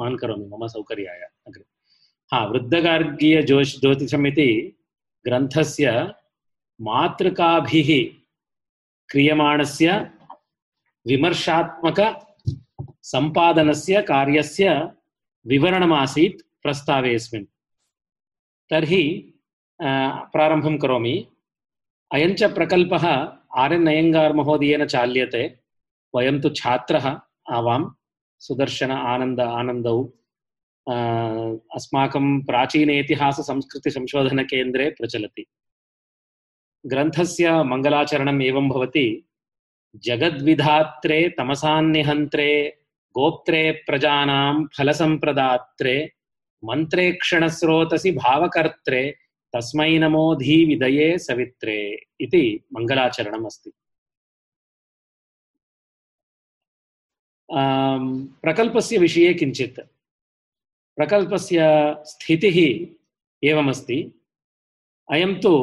आन् करोमि, मम सौकर्याय, अग्रे। हा वृद्धगार्गीयज्योतिष ज्योतिषम् इति ग्रन्थस्य मातृकाभिः क्रियमाणस्य विमर्शात्मक सम्पादनस्य कार्यस्य विवरणमासीत् प्रस्तावेऽस्मिन्। तर्हि प्रारम्भं करोमि। अयं च प्रकल्पः आर् एन् अयङ्गार् महोदयेन चाल्यते। वयं तु छात्रः आवां सुदर्शन आनन्द आनन्दौ अस्माकं प्राचीनेतिहाससंस्कृतिसंशोधनकेन्द्रे प्रचलति। ग्रन्थस्य मङ्गलाचरणम् एवं भवति, जगद्विधात्रे, तमसान्निहन्त्रे, गोप्त्रे, प्रजानां फलसम्प्रदात्रे मन्त्रेक्षणस्रोतसि भावकर्त्रे, तस्मै नमो धीविदये सवित्रे इति मङ्गलाचरणम् अस्ति प्रकल्पस्य विषये किञ्चित्। प्रकल्पस्य स्थितिः एवमस्ति। अयं तु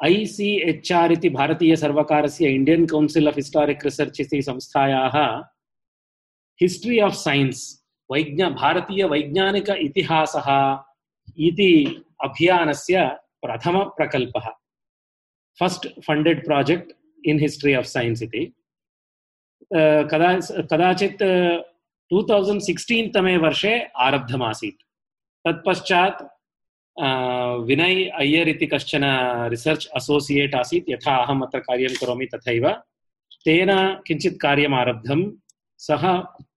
ऐ सि एच् आर् इति भारतीयसर्वकारस्य Indian council of historic research इति संस्थायाः हिस्ट्री आफ् सैन्स्, वैज्ञ भारतीयवैज्ञानिक इतिहासः इति अभियानस्य प्रथमप्रकल्पः। First funded project in history of science इति। कदा, कदाचित् टु तौसण्ड् सिक्स्टीन् तमे वर्षे आरब्धमासीत्। तत्पश्चात् विनय् अय्यर् इति कश्चन रिसर्च् असोसियेट् आसीत्, यथा अहम् अत्र कार्यं करोमि तथैव। तेन किञ्चित् कार्यम् आरब्धं सः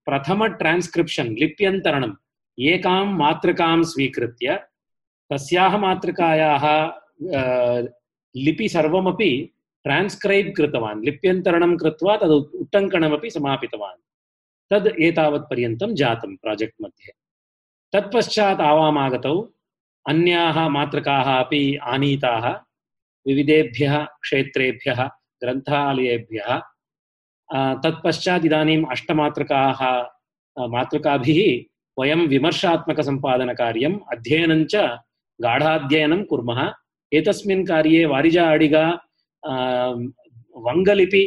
प्रथम ट्रान्स्क्रिप्शन्, लिप्यन्तरणम्, एकां मातृकां स्वीकृत्य, तस्याः मातृकायाः लिपि सर्वमपि ट्रान्स्क्रैब् कृतवान्। लिप्यन्तरणं कृत्वा तद् उट्टङ्कणमपि समापितवान्। तद् एतावत् पर्यन्तं जातं प्राजेक्ट् मध्ये। तत्पश्चात् आवामागतौ अन्याः मातृकाः अपि आनीताः, विविधेभ्यः, क्षेत्रेभ्यः, ग्रन्थालयेभ्यः। तत्पश्चात् इदानीम् अष्टमातृकाः मातृकाभिः वयं विमर्शात्मकसम्पादनकार्यम् अध्ययनं च गाढाध्ययनं कुर्मः। एतस्मिन् कार्ये वारिजा अडिगा वङ्गलिपि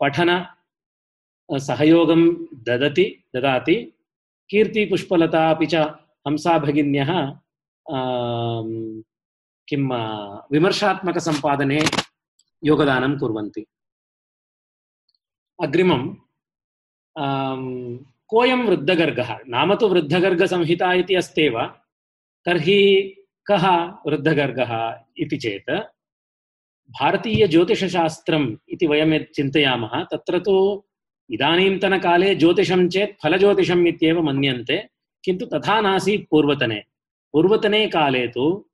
पठन सहयोगं ददति ददाति कीर्तिपुष्पलता अपि च हंसा भगिन्यः आम्, किं विमर्शात्मकसम्पादने योगदानं कुर्वन्ति अग्रिमं कोऽयं वृद्धगर्गः नाम तु वृद्धगर्गसंहिता इति अस्त्येव तर्हि कः वृद्धगर्गः इति चेत् भारतीयज्योतिषशास्त्रम् इति वयं यत् चिन्तयामः, तत्र तु इदानीन्तनकाले ज्योतिषं चेत् फलज्योतिषम् इत्येव मन्यन्ते, किन्तु तथा नासीत् पूर्वतने। पूर्वतने काले तु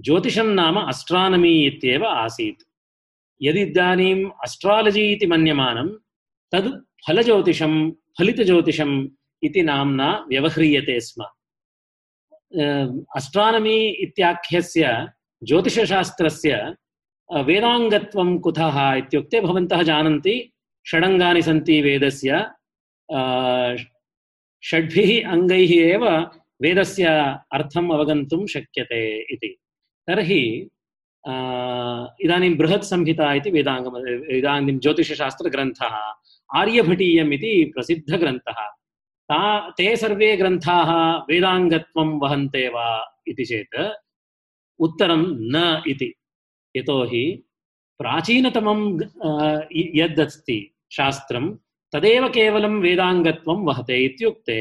ज्योतिषं नाम अस्ट्रानमी इत्येव आसीत्। यदि इदानीम् अस्ट्रालजि इति मन्यमानं, तद् फलज्योतिषं, फलितज्योतिषम् इति नाम्ना व्यवह्रियते स्म। अस्ट्रानमी इत्याख्यस्य ज्योतिषशास्त्रस्य वेदाङ्गत्वं कुतः इत्युक्ते भवन्तः जानन्ति, षडङ्गानि सन्ति वेदस्य षड्भिः अङ्गैः एव वेदस्य अर्थम् अवगन्तुं शक्यते इति। तर्हि इदानीं बृहत्संहिता इति वेदाङ्गम, इदानीं ज्योतिषशास्त्रग्रन्थः, आर्यभटीयम् इति प्रसिद्धग्रन्थः। ता, ते सर्वे ग्रन्थाः वेदाङ्गत्वं वहन्ते वा इति चेत् उत्तरं न इति। यतोहि प्राचीनतमं यदस्ति शास्त्रं, तदेव केवलं वेदाङ्गत्वं वहते इत्युक्ते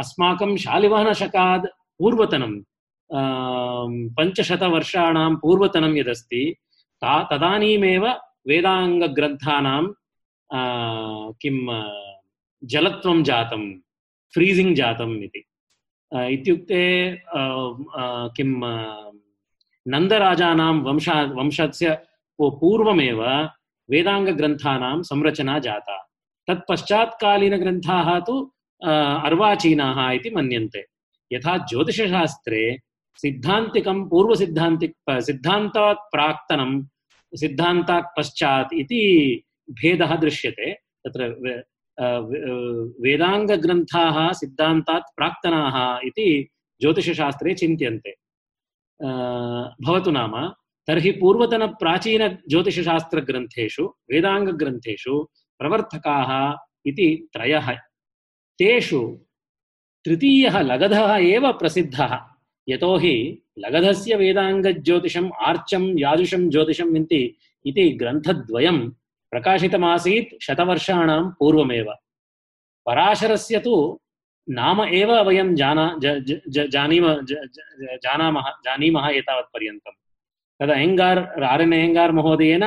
अस्माकं शालिवाहनशकात् पूर्वतनं पञ्चशतवर्षाणां पूर्वतनं यदस्ति, ता, तदानीमेव वेदाङ्गग्रन्थानां किं जलत्वं जातं, फ्रीसिङ्ग् जातम् इति। इत्युक्ते किं नन्दराजानां वंशा, वंशस्य पूर्वमेव वेदाङ्गग्रन्थानां संरचना जाता। तत्पश्चात्कालीनग्रन्थाः तु अर्वाचीनाः इति मन्यन्ते। यथा ज्योतिषशास्त्रे सिद्धान्तिकं पूर्वसिद्धान्तिक सिद्धान्तात् प्राक्तनं, सिद्धान्तात् पश्चात् इति भेदः दृश्यते। तत्र वेदाङ्गग्रन्थाः सिद्धान्तात् प्राक्तनाः इति ज्योतिषशास्त्रे चिन्त्यन्ते। भवतु नाम। तर्हि पूर्वतनप्राचीनज्योतिषशास्त्रग्रन्थेषु, वेदाङ्गग्रन्थेषु प्रवर्तकाः इति त्रयः। तेषु तृतीयः लगधः एव प्रसिद्धः। यतोहि लगधस्य वेदाङ्गज्योतिषम् आर्चं, यादृशं ज्योतिषम् इति इति ग्रन्थद्वयं प्रकाशितमासीत् शतवर्षाणां पूर्वमेव। पराशरस्य तु नाम एव वयं जाना ज, ज, ज, जानीम जानामः एतावत्पर्यन्तं तदा अयङ्गार् आर् एन् अयङ्गार् महोदयेन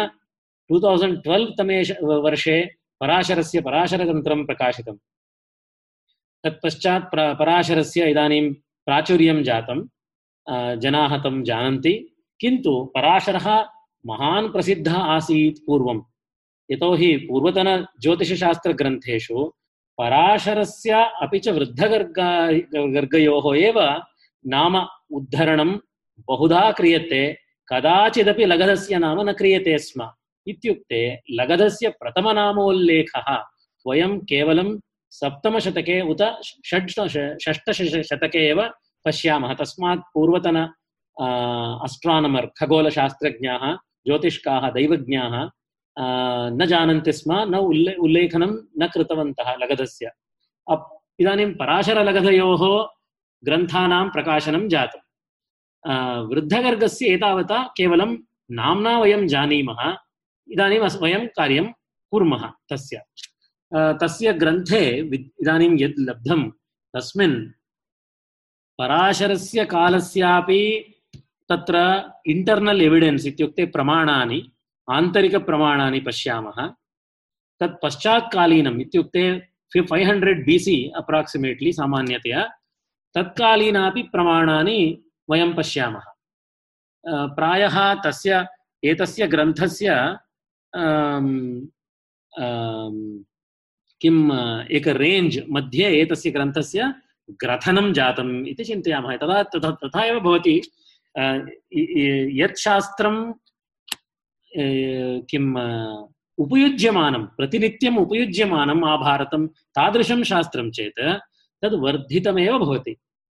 टु तौसण्ड् ट्वेल्व् तमे वर्षे पराशरस्य पराशरतन्त्रं प्रकाशितम्। तत्पश्चात् प्र पराशरस्य इदानीं प्राचुर्यं जातं जनाः तं जानन्ति। किन्तु पराशरः महान् प्रसिद्धः आसीत् पूर्वं यतोहि पूर्वतनज्योतिषशास्त्रग्रन्थेषु पराशरस्य अपि च वृद्धगर्गा एव नाम उद्धरणं बहुधा क्रियते, कदाचिदपि लगधस्य नाम न क्रियते स्म। इत्युक्ते लगधस्य प्रथमनामोल्लेखः वयं केवलं सप्तमशतके उत षड् षष्टशतके एव पश्यामः। तस्मात् पूर्वतन अस्ट्रानमर् खगोलशास्त्रज्ञाः, ज्योतिष्काः, दैवज्ञाः न जानन्ति स्म न उल्ले उल्लेखनं न कृतवन्तः लगधस्य इदानीं पराशरलगधयोः ग्रन्थानां प्रकाशनं जातम् वृद्धगर्गस्य एतावता केवलं नाम्ना वयं जानीमः इदानीं वयं कार्यं कुर्मः तस्य तस्य ग्रन्थे इदानीं यद् लब्धं तस्मिन् पराशरस्य कालस्यापि तत्र इण्टर्नल् एविडेन्स् इत्युक्ते प्रमाणानि आन्तरिकप्रमाणानि पश्यामः। तत् पश्चात्कालीनम् इत्युक्ते फैव् हण्ड्रेड् बि सि अप्राक्सिमेट्लि सामान्यतया तत्कालीनापि प्रमाणानि वयं पश्यामः। प्रायः तस्य, एतस्य ग्रन्थस्य किम्, एक रेञ्ज् मध्ये एतस्य ग्रन्थस्य ग्रथनं जातम् इति चिन्तयामः। तदा तथा तथा एव भवति। यत् शास्त्रं किम् उपयुज्यमानं, प्रतिनित्यम् उपयुज्यमानम् आभारतं तादृशं शास्त्रं चेत् तद् वर्धितमेव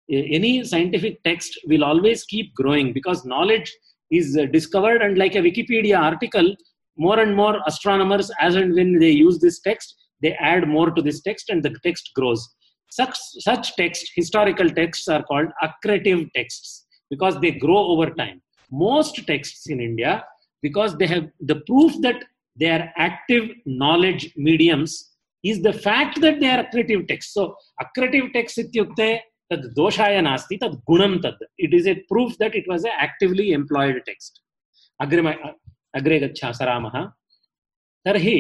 any scientific text will always keep growing because knowledge is discovered and like a Wikipedia article more and more astronomers as and when they use this text they add more to this text and the text grows such text historical text are called accretive text because they grow over time most texts in India because they have the proof that they are active knowledge mediums is the fact that they are accretive texts. So, accretive text ityukte tad doshaya nasti tad gunam tad. It is a proof that it was an actively employed text. Agre, gaccha saramaha. तर्हि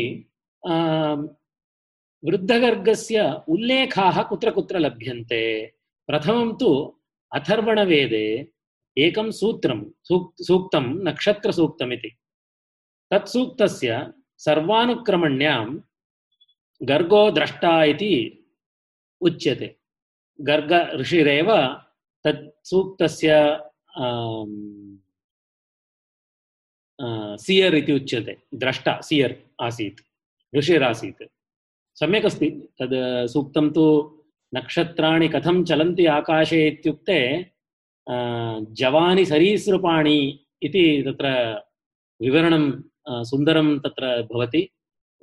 वृद्धगर्गस्य उल्लेखाः कुत्र कुत्र लभ्यन्ते प्रथमं तु अथर्वणवेदे एकं सूत्रं सूक्तं नक्षत्रसूक्तमिति। तत्सूक्तस्य सर्वानुक्रमण्यां गर्गो द्रष्टा इति उच्यते। गर्ग ऋषिरेव तत् सूक्तस्य सियर् इति उच्यते। द्रष्टा, सियर् आसीत् ऋषिरासीत् सम्यक् अस्ति। तद् सूक्तं तु नक्षत्राणि कथं चलन्ति आकाशे इत्युक्ते जवानि सरीसृपाणि इति तत्र विवरणं सुन्दरं तत्र भवति।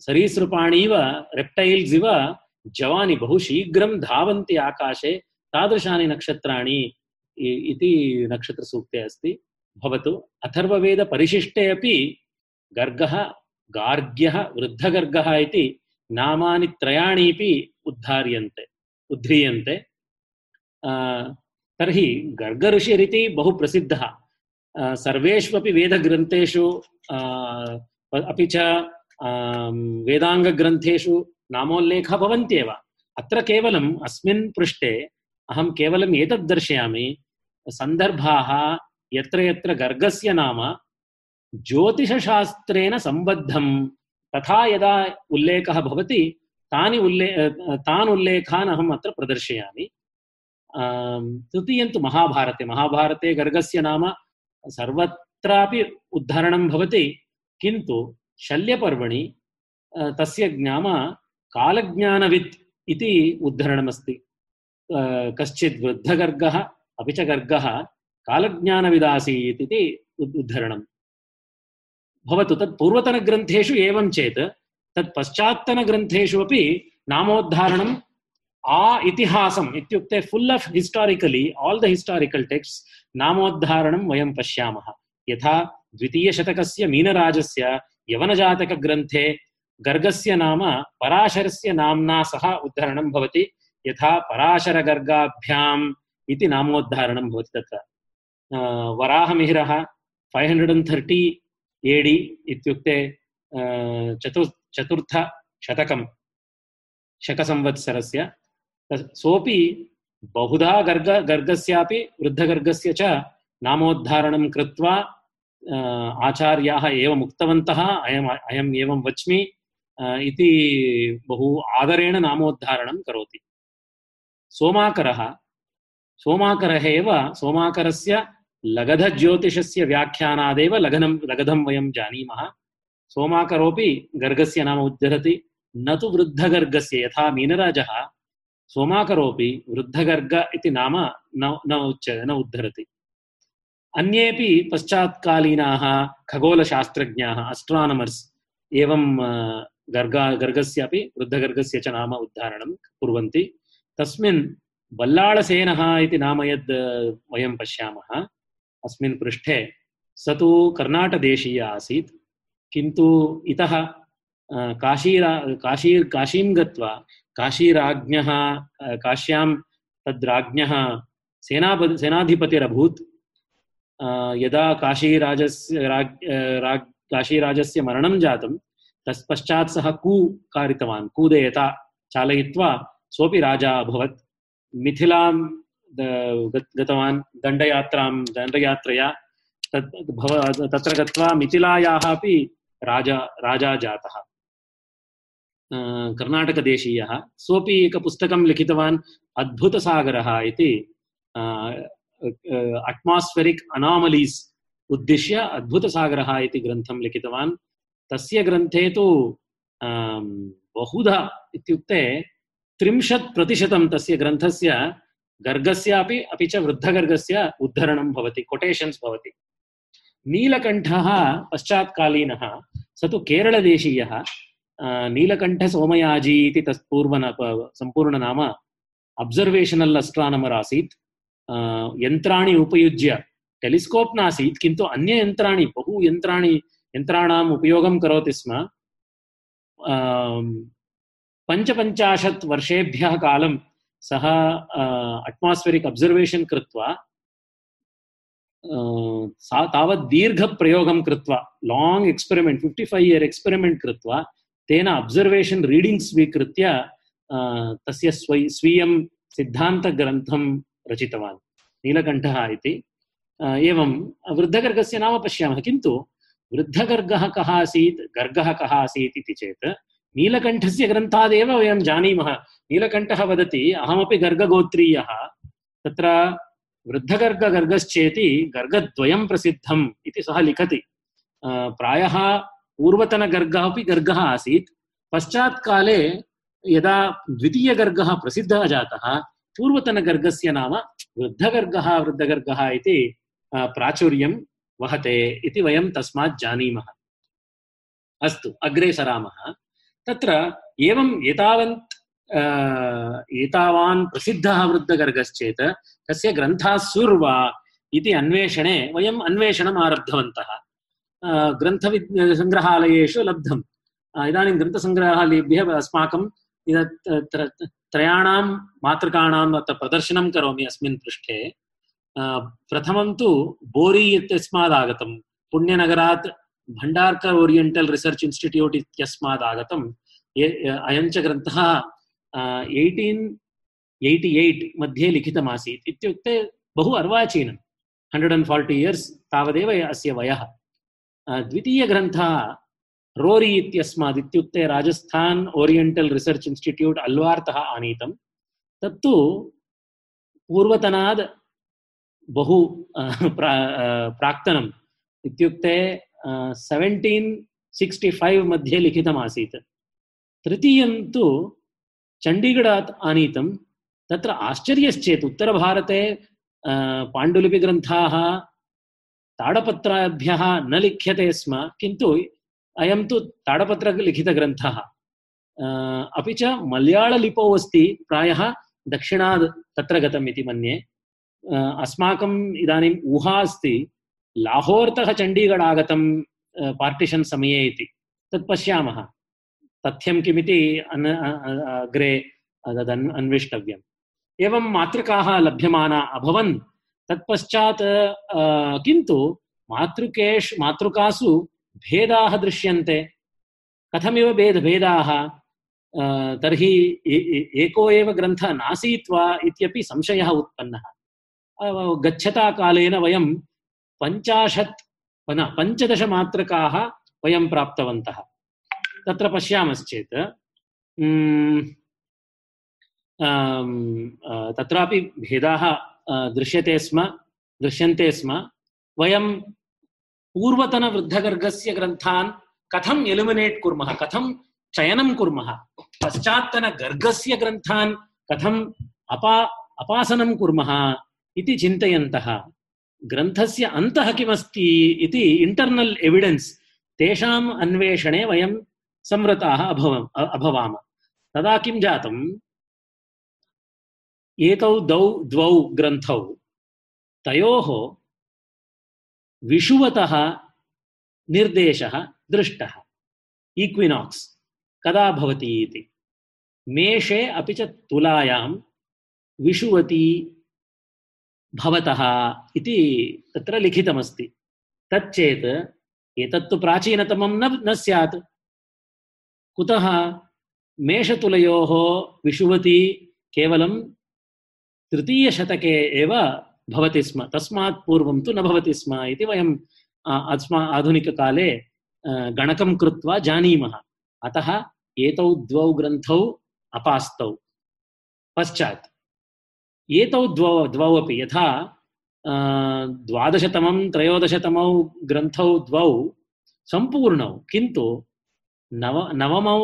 सरीसृपाणीव रेप्टैल्स् इव जवानि बहु शीघ्रं धावन्ति आकाशे। तादृशानि नक्षत्राणि इति नक्षत्रसूक्ते अस्ति। भवतु। अथर्ववेदपरिशिष्टे अपि गर्गः, गार्ग्यः, वृद्धगर्गः इति नामानि त्रयाणीपि उद्धार्यन्ते उद्ध्रियन्ते तर्हि गर्गऋषिरिति बहु प्रसिद्धः सर्वेष्वपि वेदग्रन्थेषु अपि च वेदाङ्गग्रन्थेषु नामोल्लेखः भवन्त्येव। अत्र केवलम् अस्मिन् पृष्ठे अहं केवलम् एतद् दर्शयामि। सन्दर्भाः, यत्र यत्र गर्गस्य नाम ज्योतिषशास्त्रेण सम्बद्धं तथा यदा उल्लेखः भवति, तानि उल्ले तान् उल्लेखान् अहम् अत्र प्रदर्शयामि। तृतीयं तु महाभारते। महाभारते गर्गस्य नाम सर्वत्रापि उद्धरणं भवति, किन्तु शल्यपर्वणि तस्य नाम कालज्ञानवित् इति उद्धरणमस्ति। कश्चित् वृद्धगर्गः, अपि च गर्गः कालज्ञानविदासीत् इति उद्धरणं भवतु तत् पूर्वतनग्रन्थेषु एवं चेत्, तत् अपि नामोद्धारणं आ इतिहासम् इत्युक्ते full of historically all the historical text नामोद्धारणं वयं पश्यामः यथा द्वितीयशतकस्य मीनराजस्य यवनजातकग्रन्थे गर्गस्य नाम पराशरस्य नाम्ना सह उद्धरणं भवति यथा पराशरगर्गाभ्याम् इति नामोद्धारणं भवति तत्र वराहमिहिरः five hundred and thirty A D इत्युक्ते चतुर् चतुर्थशतकं शकसंवत्सरस्य सोऽपि बहुधा गर्ग, गर्गस्यापि वृद्धगर्गस्य च नामोद्धारणं कृत्वा आचार्याः एवम् उक्तवन्तः अयम् अयम् एवं वच्मि इति बहु आदरेण नामोद्धारणं करोति। सोमाकरः सोमाकरः एव, सोमाकरस्य लगधज्योतिषस्य व्याख्यानादेव लगधं लगधं वयं जानीमः। सोमाकरोऽपि गर्गस्य नाम उद्धरति, न तु वृद्धगर्गस्य, यथा मीनराजः सोमाकरोऽपि वृद्धगर्ग इति नाम न न उच्च न उद्धरति। अन्येपि पश्चात्कालीनाः खगोलशास्त्रज्ञाः अस्ट्रानमर्स् एवं गर्गा, गर्गस्यापि वृद्धगर्गस्य च नाम उद्धारणं कुर्वन्ति। तस्मिन् बल्लाळसेनः इति नाम यद् वयं पश्यामः, अस्मिन् पृष्ठे स तु कर्णाटदेशीय आसीत्। किन्तु इतः काशीरा काशी काशीं गत्वा काशीराज्ञः काश्यां तद्राज्ञः सेनापति सेनाधिपतिरभूत्। यदा काशीराजस्य राज अ, राज काशीराजस्य मरणं जातं तत्पश्चात् सः कू कारितवान् कूदयता चालयित्वा सोऽपि राजा अभवत्। मिथिलां गतवान् दण्डयात्रां दण्डयात्रया तत् भव तत्र गत्वा मिथिलायाः अपि राजा राजा जातः। कर्णाटकदेशीयः सोऽपि एकपुस्तकं लिखितवान् अद्भुतसागरः इति अट्मास्फेरिक् अनामलीस् उद्दिश्य अद्भुतसागरः इति ग्रन्थं लिखितवान्। तस्य ग्रन्थे तु बहुधा इत्युक्ते त्रिंशत् प्रतिशतं तस्य ग्रन्थस्य गर्गस्यापि अपि च वृद्धगर्गस्य उद्धरणं भवति कोटेशन्स् भवति। नीलकण्ठः पश्चात्कालीनः, स तु केरळदेशीयः नीलकण्ठसोमयाजी इति तस् पूर्वन प- सम्पूर्णनाम अब्सर्वेशनल् अस्ट्रानमर् आसीत् यन्त्राणि उपयुज्य टेलिस्कोप् नासीत् किन्तु अन्ययन्त्राणि बहु यन्त्राणि यन्त्राणाम् उपयोगं करोति स्म पञ्चपञ्चाशत् वर्षेभ्यः कालं सः अट्मास्फेरिक् अब्सर्वेशन् कृत्वा सा तावत् दीर्घप्रयोगं कृत्वा long experiment fifty five year experiment कृत्वा तेन अब्सर्वेशन् रीडिङ्ग् स्वीकृत्य अ, तस्य स्वी स्वीयं सिद्धान्तग्रन्थं रचितवान् नीलकण्ठः इति। एवं वृद्धगर्गस्य नाम पश्यामः किन्तु वृद्धगर्गः कः आसीत् गर्गः कः आसीत् इति चेत् नीलकण्ठस्य ग्रन्थादेव वयं जानीमः। नीलकण्ठः वदति अहमपि गर्गगोत्रीयः तत्र वृद्धगर्गगर्गश्चेति गर्गद्वयं प्रसिद्धम् इति सः लिखति। प्रायः पूर्वतनगर्गः अपि गर्गः आसीत् पश्चात्काले यदा द्वितीयगर्गः प्रसिद्धः जातः, पूर्वतनगर्गस्य नाम वृद्धगर्गः वृद्धगर्गः इति प्राचुर्यं वहते इति वयं तस्मात् जानीमः। अस्तु, अग्रे सरामः। तत्र एवम् एतावन्त् एतावान् प्रसिद्धः वृद्धगर्गश्चेत्, तस्य ग्रन्थाः सुर्वा इति अन्वेषणे वयम् अन्वेषणम् आरब्धवन्तः। ग्रन्थविद् सङ्ग्रहालयेषु लब्धम्। इदानीं ग्रन्थसङ्ग्रहालयेभ्यः त्र- त्रयाणां मातृकाणां अत्र प्रदर्शनं करोमि अस्मिन् पृष्ठे। प्रथमं तु बोरी इत्यस्मात् आगतं पुण्यनगरात् भण्डार्कर् ओरियेण्टल् रिसर्च् इन्स्टिट्यूट् ये- अयं च ग्रन्थः एय्टीन्, एय्टि एय्ट् मध्ये लिखितमासीत्। इत्युक्ते बहु अर्वाचीनं हण्ड्रेड् अण्ड् फार्टि इयर्स् तावदेव अस्य वयः। द्वितीयग्रन्थः रोरी इत्यस्मात् इत्युक्ते राजस्थान् ओरियेण्टल् रिसर्च् इन्स्टिट्यूट् अल्वार्तः आनीतं तत्तु पूर्वतनाद् बहु प्रा- प्राक्तनम्। इत्युक्ते सेवेण्टीन् सिक्स्टि फैव् मध्ये लिखितमासीत्। तृतीयं तु चण्डीगढात् आनीतं तत्र आश्चर्यश्चेत् उत्तरभारते पाण्डुलिपिग्रन्थाः ताडपत्राभ्यः न लिख्यते स्म, किन्तु अयं तु ताडपत्रलिखितग्रन्थः। अपि च मलयाळलिपौ अस्ति, प्रायः दक्षिणात् तत्र गतम् इति मन्ये। अस्माकम् इदानीम् ऊहा अस्ति, लाहोर्तः चण्डीगढ आगतं पार्टिशन् समये इति। तत् पश्यामः अग्रे तदन् एवं मातृकाः लभ्यमाना अभवन् तत्पश्चात् किन्तु मातृकेष् मातृकासु भेदाः दृश्यन्ते। कथमिव भेद, भेदाः? तर्हि एको एव ग्रन्थः नासीत् वा इत्यपि संशयः उत्पन्नः। गच्छता कालेन वयं पञ्चाशत् न पञ्चदशमात्रकाः वयं प्राप्तवन्तः। तत्र पश्यामश्चेत् तत्रापि भेदाः दृश्यते स्म दृश्यन्ते स्म वयं पूर्वतनवृद्धगर्गस्य ग्रन्थान् कथम् एलिमिनेट् कुर्मः कथं चयनं कुर्मः पश्चात्तनगर्गस्य ग्रन्थान् कथम् अपा अपासनं कुर्मः इति चिन्तयन्तः ग्रन्थस्य अन्तः किमस्ति इति इण्टर्नल् एविडेन्स् तेषाम् अन्वेषणे वयं संवृताः अभवम् अभवाम तदा किं जातम् एतौ द्वौ द्वौ ग्रन्थौ। तयोः विषुवतः निर्देशः दृष्टः। ईक्विनाक्स् कदा भवति इति। मेषे अपि च तुलायां विषुवती भवतः इति तत्र लिखितमस्ति। तच्चेत् एतत्तु प्राचीनतमं न न स्यात्। कुतः मेषतुलयोः विषुवती केवलं तृतीयशतके एव भवति स्म। तस्मात् पूर्वं तु न भवति स्म इति वयम् अस्मा, आधुनिककाले गणकं कृत्वा जानीमः। अतः एतौ द्वौ ग्रन्थौ अपास्तौ। पश्चात्, एतौ द्वौ द्वौ अपि यथा द्वादशतमं, त्रयोदशतमौ ग्रन्थौ द्वौ सम्पूर्णौ, किन्तु नव, नवमौ,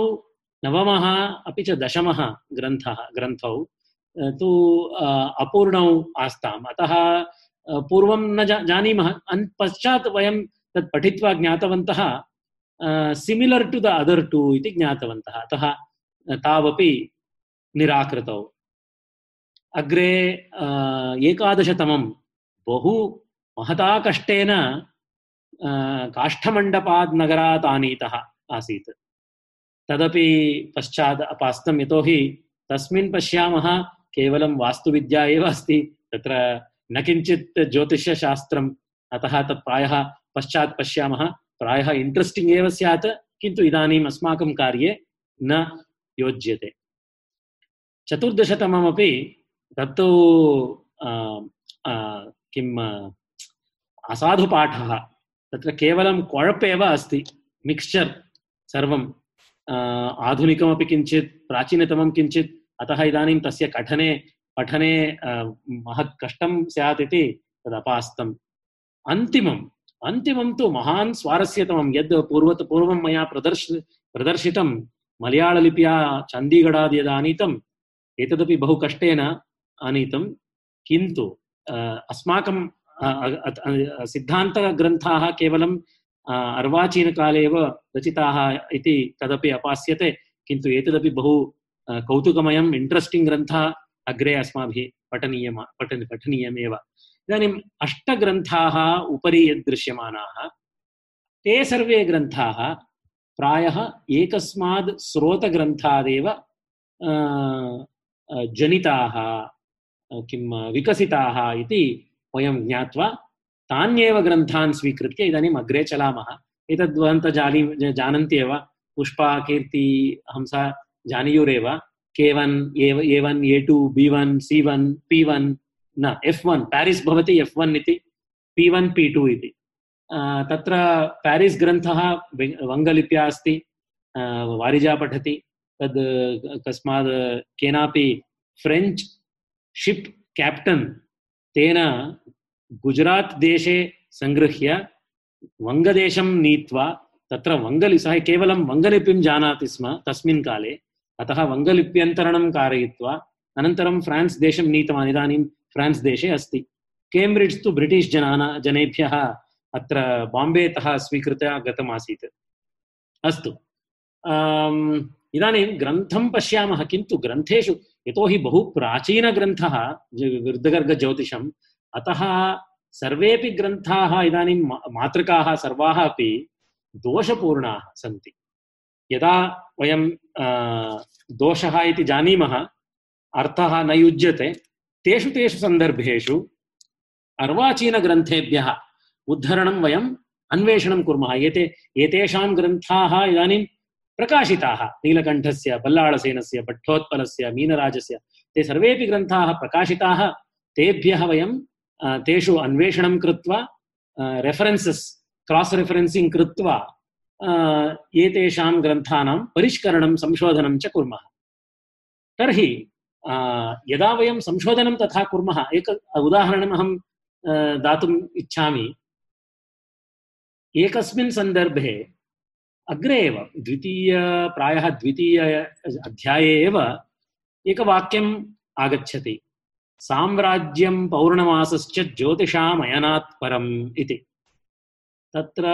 नवमः अपि च दशमः ग्रन्थः, ग्रन्थौ तु अपूर्णौ आस्ताम्। अतः पूर्वं न जा, जानीमः। पश्चात् वयं तत् पठित्वा ज्ञातवन्तः similar to the other two इति ज्ञातवन्तः। अतः तावपि निराकृतौ। अग्रे एकादशतमं बहु महता कष्टेन काष्ठमण्डपात् नगरात् आनीतः आसीत्। तदपि पश्चात् अपास्तम् यतोहि तस्मिन् पश्यामः केवलं वास्तुविद्या एव अस्ति, तत्र न किञ्चित् ज्योतिष्यशास्त्रम् अतः तत् प्रायः पश्चात् पश्यामः। प्रायः इण्ट्रेस्टिङ्ग् एव स्यात्, किन्तु इदानीम् अस्माकं कार्ये न योज्यते। चतुर्दशतममपि तत्तु किम्, असाधुपाठः, तत्र केवलं क्वळप् एव अस्ति, मिक्स्चर् सर्वं। आधुनिकमपि किञ्चित्, प्राचीनतमं किञ्चित् अतः इदानीं तस्य कठने, पठने महत् कष्टं स्यात् इति तदपास्तम् अन्तिमम् अन्तिमं तु महान् स्वारस्यतमं, यद् पूर्वत, पूर्वं मया प्रदर्श, प्रदर्शितं मलयाळलिप्या चण्डीगढाद् यद् एतदपि बहु कष्टेन आनीतं किन्तु अस्माकं सिद्धान्तग्रन्थाः केवलं अर्वाचीनकाले एव रचिताः इति तदपि अपास्यते, किन्तु एतदपि बहु कौतुकमयम् इण्ट्रेस्टिङ्ग् ग्रन्थः अग्रे अस्माभिः पठनीयम, पठन, पठनीयमेव। इदानीम् अष्टग्रन्थाः उपरि यद्दृश्यमानाः ते सर्वे ग्रन्थाः प्रायः एकस्माद् स्रोतग्रन्थादेव जनिताः किं, विकसिताः इति वयं ज्ञात्वा तान्येव ग्रन्थान् स्वीकृत्य इदानीम् अग्रे चलामः। एतद्वन्तः जानी जानन्ति पुष्पा, कीर्ति, Hansa जानीयुरेव, K one, A one, A two, B one, C one, P one, N, F one Paris भवति एफ् वन् इति, पि वन्, पि टु इति। तत्र पेरिस् ग्रन्थः वङ्गलिप्या अस्ति वारिजा पठति, तद् कस्मात् केनापि फ्रेञ्च् शिप् केप्टन् तेन गुजरात् देशे सङ्गृह्य वङ्गदेशं नीत्वा, तत्र वङ्गलि सः केवलं वङ्गलिपिं जानाति स्म, तस्मिन् काले अतः वङ्गलिप्यन्तरणं कारयित्वा अनन्तरं फ्रान्स् देशं नीतवान्, इदानीं फ्रान्स् देशे अस्ति। केम्ब्रिड्ज् तु ब्रिटिश् जनाना, जनेभ्यः अत्र बाम्बेतः स्वीकृत्य गतमासीत् अस्तु। इदानीं ग्रन्थं पश्यामः, किन्तु ग्रन्थेषु यतोहि बहु प्राचीनग्रन्थः वृद्धगर्गज्योतिषम्, अतः सर्वेपि ग्रन्थाः इदानीं मातृकाः सर्वाः अपि दोषपूर्णाः सन्ति। यदा वयं दोषः जानीमः, अर्थः न युज्यते। तेषु तेषु सन्दर्भेषु अर्वाचीनग्रन्थेभ्यः उद्धरणं वयम् अन्वेषणं कुर्मः। एते, एतेषां ग्रन्थाः इदानीं प्रकाशिताः। नीलकण्ठस्य, बल्लाळसेनस्य भट्टोत्पलस्य मीनराजस्य, ते सर्वेपि ग्रन्थाः प्रकाशिताः। तेभ्यः वयं तेषु अन्वेषणं कृत्वा रेफरेन्सस् क्रास् रेफरेन्सिङ्ग् कृत्वा एतेषां ग्रन्थानां परिष्करणं, संशोधनं च कुर्मः। तर्हि यदा वयं संशोधनं तथा कुर्मः, एक उदाहरणम् अहं दातुम् इच्छामि। एकस्मिन् सन्दर्भे, अग्रे एव, द्वितीय, प्रायः द्वितीय अध्याये एव एकवाक्यम् आगच्छति। साम्राज्यं पौर्णमासश्च ज्योतिषामयनात् परम् इति। तत्र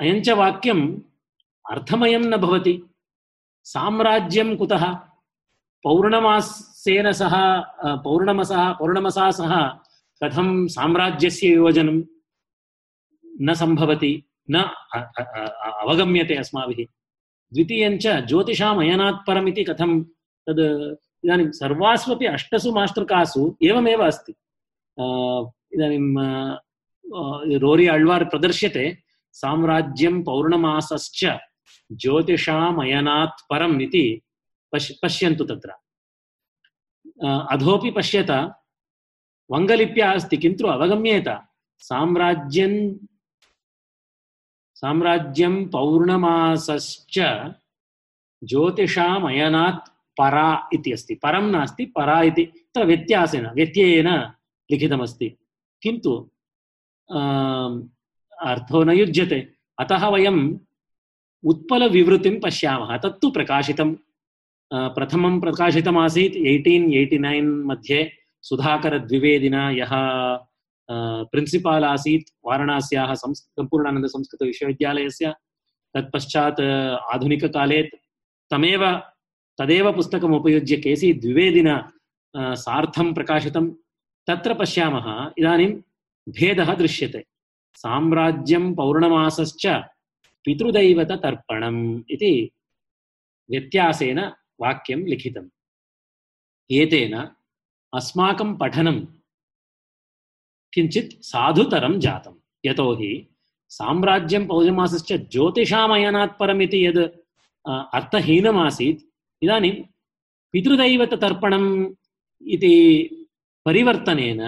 अयञ्च वाक्यम् अर्थमयं न साम्राज्यं कुतः? पौर्णमासेन सह पौर्णमसः, पौर्णमसा सह कथं साम्राज्यस्य योजनं न सम्भवति, न अवगम्यते अस्माभिः। द्वितीयञ्च ज्योतिषाम् अयनात् परम् इति कथं तद्, इदानीं सर्वास्वपि अष्टसु मातृकासु एवमेव अस्ति। इदानीं रोरि अळ्वार् प्रदर्श्यते। साम्राज्यं पौर्णमासश्च ज्योतिषामयनात् परम् इति पश्य तत्र। अधोपि पश्यत, वङ्गलिप्या अस्ति, किन्तु अवगम्येत साम्राज्यं साम्राज्यं पौर्णमासश्च ज्योतिषामयनात् परा इति अस्ति। परं नास्ति, परा इति तत्र व्यत्यासेन, व्यत्ययेन लिखितमस्ति। किन्तु अर्थो न युज्यते। अतः वयम् उत्पलविवृतिं पश्यामः। तत्तु प्रकाशितं प्रथमं प्रकाशितमासीत् एय्टीन् एय्टि नैन् मध्ये सुधाकरद्विवेदिना यः प्रिन्सिपाल् आसीत् वाराणास्याः संस्, सम्पूर्णानन्दसंस्कृतविश्वविद्यालयस्य। तत्पश्चात् आधुनिककाले तमेव, तदेव पुस्तकम् उपयुज्य केसी द्विवेदिन सार्थं प्रकाशितं तत्र पश्यामः। इदानीं भेदः दृश्यते। साम्राज्यं पौर्णमासश्च पितृदैवततर्पणम् इति व्यत्यासेन वाक्यं लिखितम् एतेन अस्माकं पठनं किञ्चित् साधुतरं जातं। यतोहि साम्राज्यं पौर्णमासश्च ज्योतिषामयनात् परम् इति यद् अर्थहीनमासीत्, इदानीं पितृदैवततर्पणम् इति परिवर्तनेन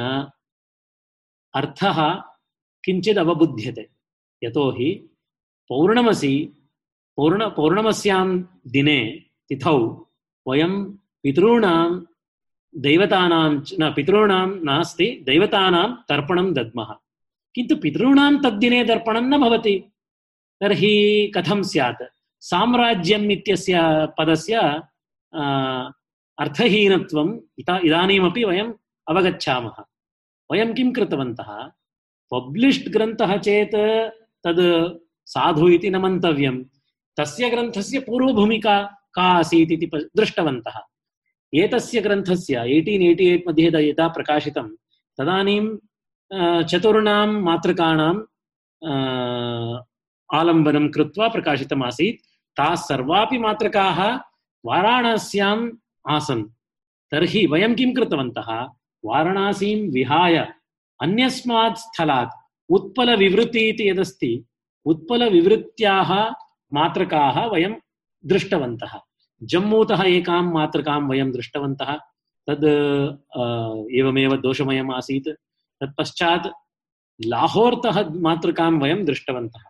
अर्थः किञ्चित् अवबुध्यते। यतोहि पौर्णमसि, पौर्ण, पौर्णमस्यां दिने तिथौ वयं पितॄणां दैवतानां न, पितॄणां नास्ति, दैवतानां तर्पणं दद्मः। किन्तु पितॄणां तद्दिने तर्पणं न भवति। तर्हि कथं स्यात्? साम्राज्यम् इत्यस्य पदस्य अर्थहीनत्वम् इदानीमपि वयम् अवगच्छामः। वयं किं कृतवन्तः? पब्लिश्ड् ग्रन्थः चेत् तद् साधु इति न मन्तव्यं। तस्य ग्रन्थस्य पूर्वभूमिका का आसीत् इति दृष्टवन्तः। एतस्य ग्रन्थस्य एय्टीन् एय्टि एय्ट् मध्ये यदा प्रकाशितं, तदानीं चतुर्णां मातृकाणाम् आलम्बनं कृत्वा प्रकाशितमासीत् ताः सर्वापि मातृकाः वाराणस्याम् आसन्। तर्हि वयं किं कृतवन्तः? वाराणसीं विहाय अन्यस्मात् स्थलात् उत्पलविवृत्ति इति यदस्ति उत्पलविवृत्त्याः मातृकाः वयं दृष्टवन्तः। जम्मूतः एकां मातृकां वयं दृष्टवन्तः। तद् एवमेव दोषमयम् आसीत्। तत्पश्चात् लाहोर्तः मातृकां वयं दृष्टवन्तः।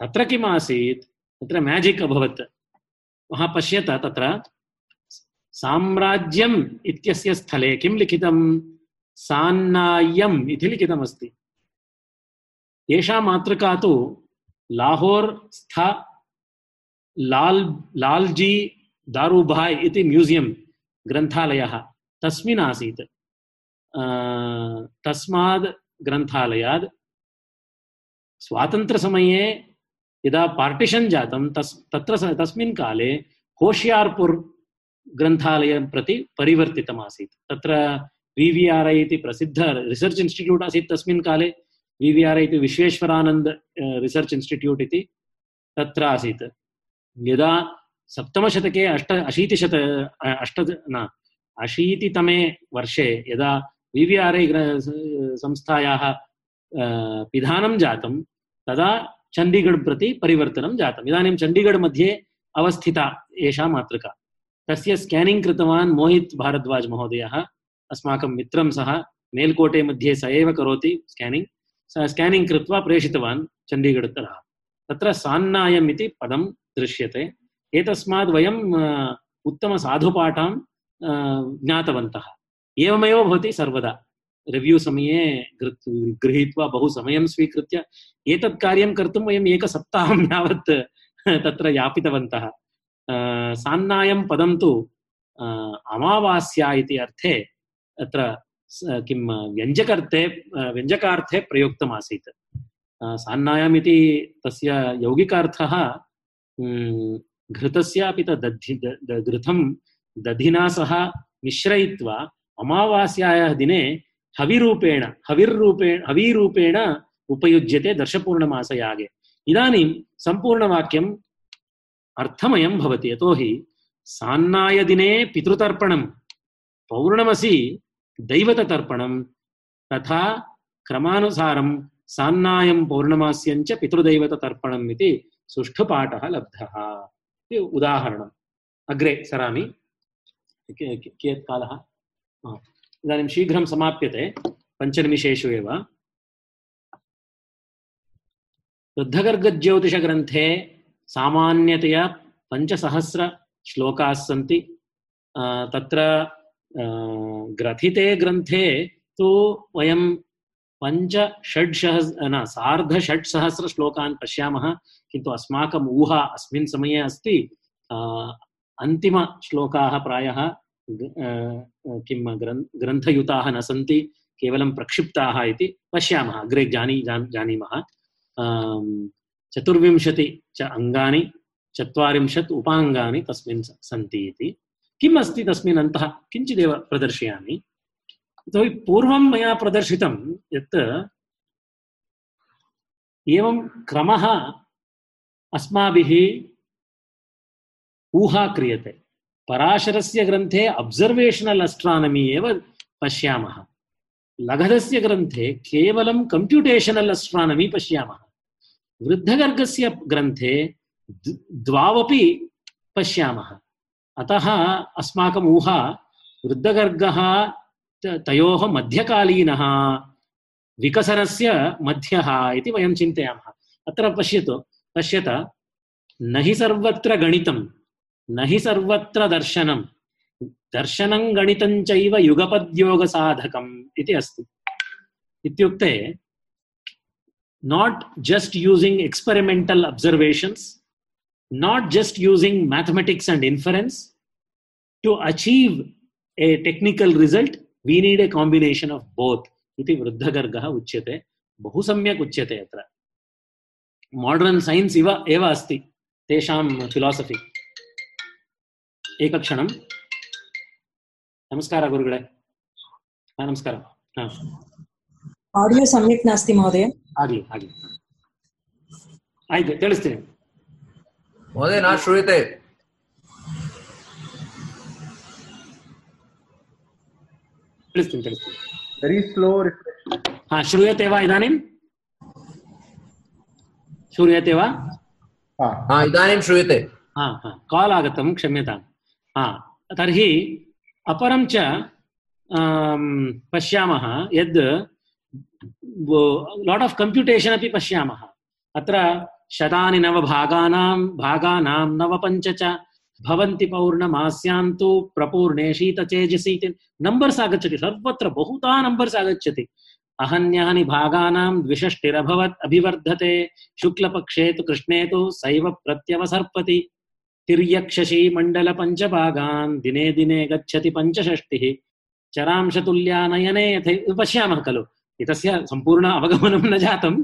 तत्र किम् आसीत्? तत्र मेजिक् अभवत्। वः पश्यत तत्र, साम्राज्यम् इत्यस्य स्थले किं लिखितं सान्नाय्यम् इति लिखितमस्ति। एषा मातृका तु लाहोर् स्थ लाल्, लाल्जी दारूभाय् इति म्यूसियम् ग्रन्थालयः। तस्मिन् आसीत् तस्माद् ग्रन्थालयात् स्वातन्त्र्यसमये यदा पार्टिशन् जातं, तस्, तत्र तस्मिन् काले होशियार्पुर् ग्रन्थालयं प्रति परिवर्तितम् तत्र वि वि आर् ऐ इति प्रसिद्ध रिसर्च् इन्स्टिट्यूट् आसीत् तस्मिन् काले। वि वि आर् इति विश्वेश्वरानन्द रिसर्च् इन्स्टिट्यूट् इति तत्र आसीत्। यदा सप्तमशतके अष्ट, अशीतिशत अष्ट, न, अशीतितमे वर्षे यदा वि वि आर् ऐ संस्थायाः पिधानं जातं, तदा चण्डीगढ् प्रति परिवर्तनं जातम्। इदानीं चण्डीगढ् मध्ये अवस्थिता एषा मातृका। तस्य स्केनिङ्ग् कृतवान् मोहित् भारद्वाज महोदयः। अस्माकं मित्रं सः मेल्कोटे मध्ये स एव करोति स्केनिङ्ग् सः स्केनिङ्ग् कृत्वा प्रेषितवान् चण्डीगढतः तत्र सान्नायम् इति पदं दृश्यते। एतस्मात् वयं उत्तमसाधुपाठां ज्ञातवन्तः। एवमेव भवति सर्वदा। रिव्यू समये गृहीत्वा बहु समयं स्वीकृत्य एतत् कार्यं कर्तुं वयम् एकसप्ताहं यावत्, तत्र यापितवन्तः। सान्नायं पदं तु अमावास्या इति अर्थे अत्र किं व्यञ्जकर्थे व्यञ्जकार्थे प्रयुक्तमासीत्। अ, सान्नायम् इति तस्य यौगिकार्थः घृतस्यापि त दधि द- द- घृतं दधिना सह मिश्रयित्वा अमावास्यायाः दिने हविरूपेण हविर्रूपेण हवीरूपेण उपयुज्यते दर्शपूर्णमासयागे। इदानीं सम्पूर्णवाक्यम् अर्थमयं भवति यतोहि सान्नायदिने पितृतर्पणं पौर्णमसि दैवततर्पणं तथा क्रमानुसारं सान्नायं पौर्णमास्यञ्च पितृदैवततर्पणम् इति सुष्ठुपाठः लब्धः। इति उदाहरणम्। अग्रे सरामि। कियत् कालः. इदानीं शीघ्रं समाप्यते। पञ्चनिमिषेषु एव। वृद्धगर्गज्योतिषग्रन्थे सामान्यतया पञ्चसहस्रश्लोकाः तत्र ग्रथिते ग्रन्थे तु वयं पञ्च षड्सहस् न सार्धषट्सहस्रश्लोकान् पश्यामः, किन्तु अस्माकम् ऊहा अस्मिन् समये अस्ति। अन्तिमश्लोकाः प्रायः किं ग्रन्, ग्रन्थयुताः न सन्ति, केवलं प्रक्षिप्ताः इति पश्यामः। अग्रे जानी, जान, जानीमः। चतुर्विंशति च अङ्गानि, चत्वारिंशत् उपाङ्गानि तस्मिन् सन्ति इति। किम् अस्ति तस्मिन् अन्तः? किञ्चिदेव प्रदर्शयामि। यतोहि पूर्वं मया प्रदर्शितं यत् एवं क्रमः अस्माभिः ऊहा क्रियते। पराशरस्य ग्रन्थे अब्सर्वेशनल् अस्ट्रानमि एव पश्यामः। लघदस्य ग्रन्थे केवलं कम्प्यूटेशनल् अस्ट्रानमि पश्यामः। वृद्धगर्गस्य ग्रन्थे द्वावपि पश्यामः। अतः अस्माकम् ऊहा वृद्धगर्गः तयोः मध्यकालीनः, विकसनस्य मध्यः इति वयं चिन्तयामः। अत्र पश्यतु, पश्यत, न हि सर्वत्र गणितं, न हि सर्वत्र दर्शनं दर्शनं गणितं चैव युगपद्योगसाधकम् इति अस्ति। इत्युक्ते using mathematics and inference to achieve a technical result we need a combination of both इति वृद्धगर्गः उच्यते बहु सम्यक् उच्यते अत्र माडर्न् सैन्स् इव एव अस्ति तेषां फिलासफि एकक्षणं नमस्कारः गुरुगळे हा, नमस्कारः हा, ಆಡಿಯೋ ಸಮ್ಯಕ್ ನಾಸ್ತಿ ಮಹೋದಯ ಆಗ್ಲಿ ಆಗ್ಲಿ ಆಯ್ತು ತಿಳಿಸ್ತೀನಿ महोदय न श्रूयते తెలుస్తుంది తెలుస్తుంది వెరీ స్లో శ్రూయతే వా ఇదానీం श्रूयते वा इदानीं? श्रूयते। हाँ, हाँ, काल् आगतं क्षम्यतां। हाँ, तर्हि अपरं च अं, पश्यामः यद् लाट् आफ् कम्प्यूटेशन् अपि पश्यामः। अत्र शतानि नवभागानां भागानां नवपञ्च च भवन्ति पौर्णमास्यान्तु प्रपूर्णे शीतचेजसि इति नम्बर्स् आगच्छति, सर्वत्र बहुधा नम्बर्स् आगच्छति। अहन्यानि भागानां द्विषष्टिरभवत् अभिवर्धते। शुक्लपक्षे तु कृष्णे तु सैव प्रत्यवसर्पति। तिर्यक्षशी मण्डलपञ्चभागान् दिने दिने गच्छति पञ्चषष्टिः। चरांशतुल्या नयने यथ पश्यामः खलु। एतस्य सम्पूर्ण अवगमनं न जातं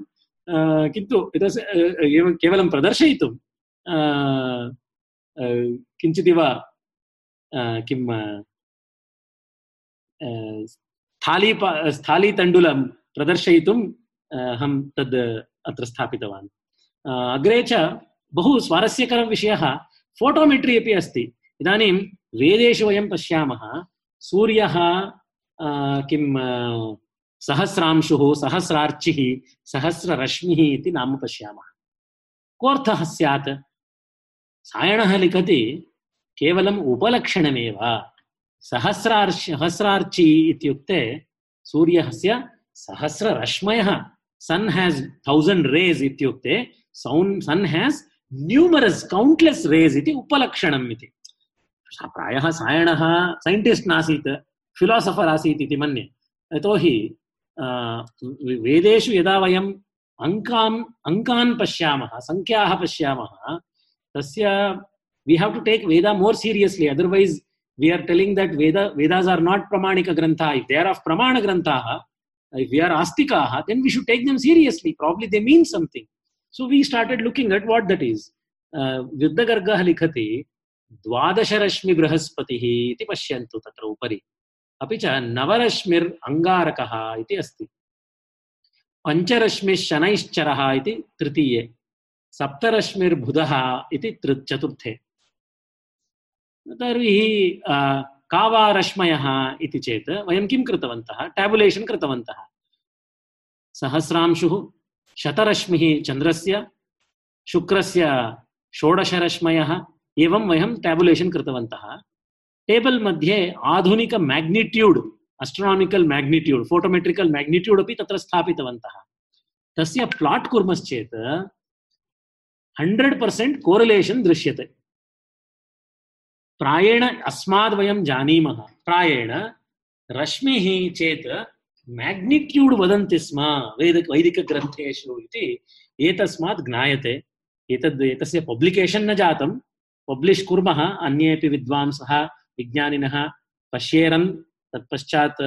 किन्तु एतस्य केवलं प्रदर्शयितुं किञ्चिदिव किं स्थालीप, स्थालीतण्डुलं प्रदर्शयितुम् अहं तद् अत्र स्थापितवान्। अग्रे च बहु स्वारस्यकरः विषयः, फोटोमेट्रि अपि अस्ति। इदानीं वेदेषु वयं पश्यामः, सूर्यः किं सहस्रांशुः, सहस्रार्चिः, सहस्ररश्मिः इति नाम पश्यामः। कोऽर्थः स्यात्? सायणः लिखति केवलम् उपलक्षणमेव। सहस्रार्च सहस्रार्चि इत्युक्ते सूर्यस्य सहस्ररश्मयः। सन् हेस् थौसण्ड् रेस् इत्युक्ते सौन् सन् हेस् न्यूमरस् कौण्ट्लेस् रेस् इति उपलक्षणम् इति। प्रायः सायणः सैण्टिस्ट् नासीत् फिलासफर् आसीत् इति मन्ये। यतोहि वेदेषु यदा वयम् अङ्कान् अङ्कान् पश्यामः, सङ्ख्याः पश्यामः, तस्य we have to take Veda more seriously. Otherwise, we are telling that Veda Vedas are not Pramanika Grantha. If they are of Pramana Grantha, if we are Astikaha, then we should take them seriously. Probably they mean something. So we started looking at what that is. Uh, Viddhagargah likhati द्वादशरश्मि बृहस्पतिः इति पश्यन्तु तत्र उपरि अपि च नवरश्मिर् अङ्गारकः इति अस्ति पञ्चरश्मिः शनैश्चरः इति तृतीये सप्तरश्मिर्बुधः इति तृ चतुर्थे तर्हि का वा रश्मयः इति चेत् वयं किं कृतवन्तः? टेबुलेशन् कृतवन्तः। सहस्रांशुः शतरश्मिः चन्द्रस्य, शुक्रस्य षोडशरश्मयः, एवं वयं टेबुलेशन् कृतवन्तः। टेबल् मध्ये आधुनिक मैग्निट्यूड् अस्ट्रोनामिकल् मैग्निट्यूड् फोटोमेट्रिकल् मैग्निट्यूड् अपि तत्र स्थापितवन्तः। तस्य प्लाट् कुर्मश्चेत् हण्ड्रेड् पर्सेण्ट् कोरिलेशन् दृश्यते। प्रायेण अस्माद् वयं जानीमः। प्रायेण रश्मिः चेत् मैग्निट्यूड् वदन्ति स्म वेद वैदिकग्रन्थेषु इति एतस्मात् ज्ञायते। एतद् एतस्य पब्लिकेशन् न जातं। पब्लिश् कुर्मः अन्येपि विद्वांसः विज्ञानिनः पश्येरन्, तत्पश्चात्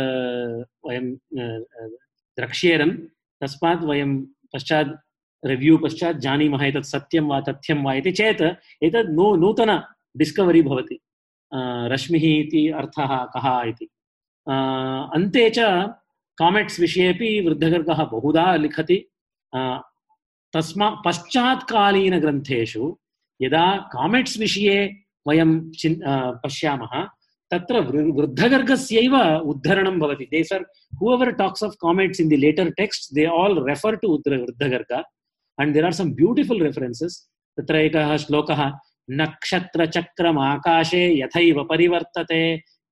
वयं द्रक्ष्येरन्। तस्मात् वयं पश्चात् रिव्यू पश्चात् जानीमः एतत् सत्यं वा तथ्यं वा इति चेत् एतत् नू नूतन डिस्कवरी भवति। रश्मिः इति अर्थः कः इति। अन्ते च कामेट्स् विषयेपि वृद्धगर्गः बहुधा लिखति। तस्मा, पश्चात्कालीनग्रन्थेषु यदा कामेट्स् विषये वयं चिन् पश्यामः, तत्र वृद्धगर्गस्यैव उद्धरणं भवति। They sir whoever talks of comets in the later texts, they all refer to Uddra- Vriddhagarga. And there are some beautiful references तत्र एकः श्लोकः नक्षत्र चक्रम आकाशे यथैव परिवर्तते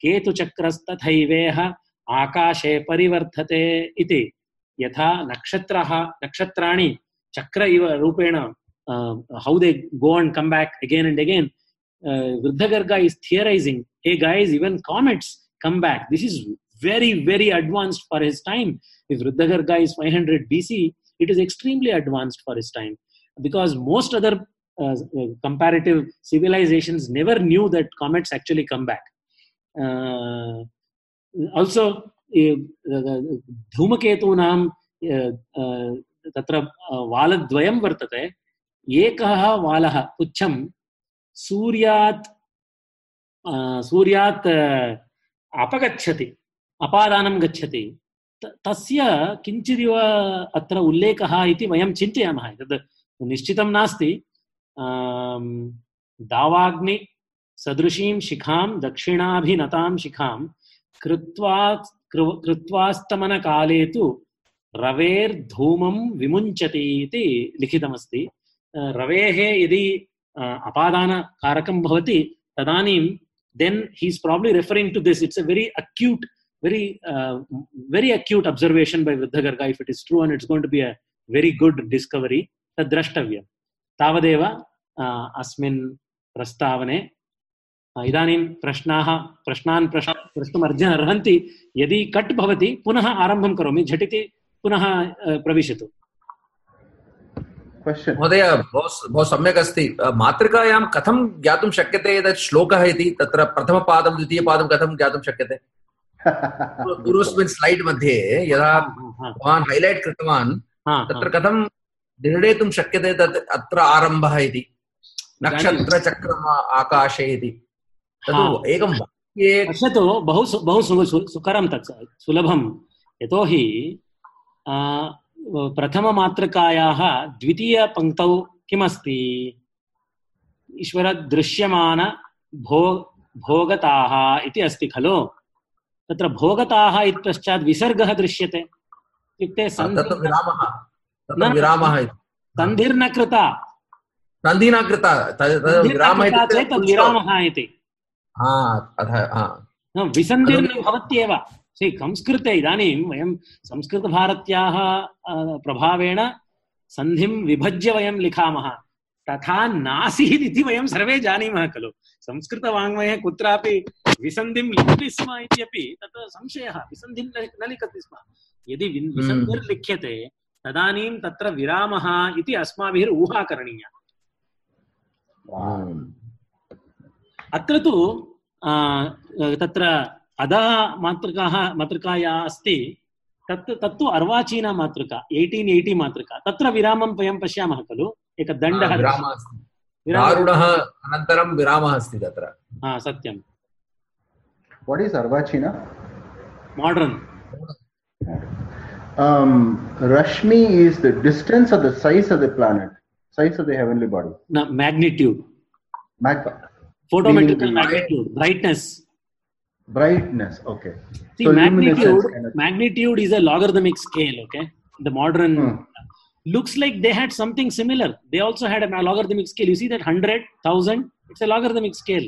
केतु चक्रस्तथैवेह आकाशे परिवर्तते इति। यथा नक्षत्रः, नक्षत्राणि चक्र इव रूपेण how they go and come back again and again Vriddhagarga is theorising he says even comets come back this is very very advanced for his time if Vriddhagarga is 500 BC it is extremely advanced for his time because most other uh, uh, comparative civilizations never knew that comets actually come back. Uh, also धूमकेतूनां तत्र वालद्वयं वर्तते एकः वालः पुच्छं सूर्यात् सूर्यात् अपगच्छति अपादानं गच्छति तस्य किञ्चिदिव अत्र उल्लेखः इति वयं चिन्तयामः तद् निश्चितं नास्ति दावाग्नि सदृशीं शिखां दक्षिणाभिनतां शिखां कृत्वा कृत्वास्तमनकाले तु रवेर्धूमं विमुञ्चति इति लिखितमस्ति अ, रवेः यदि अ, अपादानकारकं भवति तदानीं then he's probably referring to this it's a very acute very uh, very acute observation by Vruddhagarga if it is true and it's going to be a very good discovery तावदेव अ, अस्मिन् प्रस्तावने इदानीं प्रश्नाः प्रश्नान् प्रश् प्रष्टुम् अर्हन्ति यदि कट् भवति पुनः आरम्भं करोमि झटिति पुनः प्रविशतु महोदय बहु बहु सम्यक् अस्ति. मातृकायां कथं ज्ञातुं शक्यते एतत् श्लोकः इति? तत्र प्रथमपादं द्वितीयपादं कथं ज्ञातुं शक्यते? पूर्वस्मिन् स्लैड् मध्ये यदा हा, भवान् हैलैट् कृतवान् हा, तत्र हा, कथं निर्णेतुं शक्यते तत् अत्र आरम्भः इति? नक्षत्रचक्रम आकाशे इति। तद् एकं वाक्ये पश्यतु बहु बहु सुकरं तत् सुलभं। यतोहि आ, प्रथममातृकायाः द्वितीयपङ्क्तौ किमस्ति? ईश्वरदृश्यमान भो भोगताः इति अस्ति खलु। तत्र भोगताः इत्यपश्चात् विसर्गः दृश्यते। इत्युक्ते सन्धिर्न कृता। सन्धिना कृता विरामः इति। हा अतः हा। न, भवत्येव। सि संस्कृते इदानीं वयं संस्कृतभारत्याः प्रभावेण सन्धिं विभज्य वयं लिखामः। तथा नासीत् इति वयं सर्वे जानीमः खलु। संस्कृतवाङ्मये कुत्रापि विसन्धिं लिखति स्म इत्यपि तत् संशयः। विसन्धिं न लिखति स्म। यदि वि- विसन्धिर्लिख्यते तदानीं तत्र विरामः इति अस्माभिः ऊहा करणीया। हम्म। अत्र तु आ, तत्र अधः मातृकाः मातृकाया अस्ति तत् तत्तु अर्वाचीना मातृका एय्टीन् एय्टी मातृका तत्र विरामं वयं पश्यामः खलु एकः दण्डः हा, विरामः अस्ति विरामः- दारुणः अनन्तरं विरामः अस्ति तत्र हा सत्यं What is Arvachina? Modern Um, Rashmi is the distance or the size of the planet, size of the heavenly body. No, magnitude. Mag- photometric magnitude. Brightness. Brightness okay. See so magnitude kind of magnitude is a logarithmic scale okay? The modern hmm. looks like they had something similar. They also had a logarithmic scale. You see that 100 1000 it's a logarithmic scale.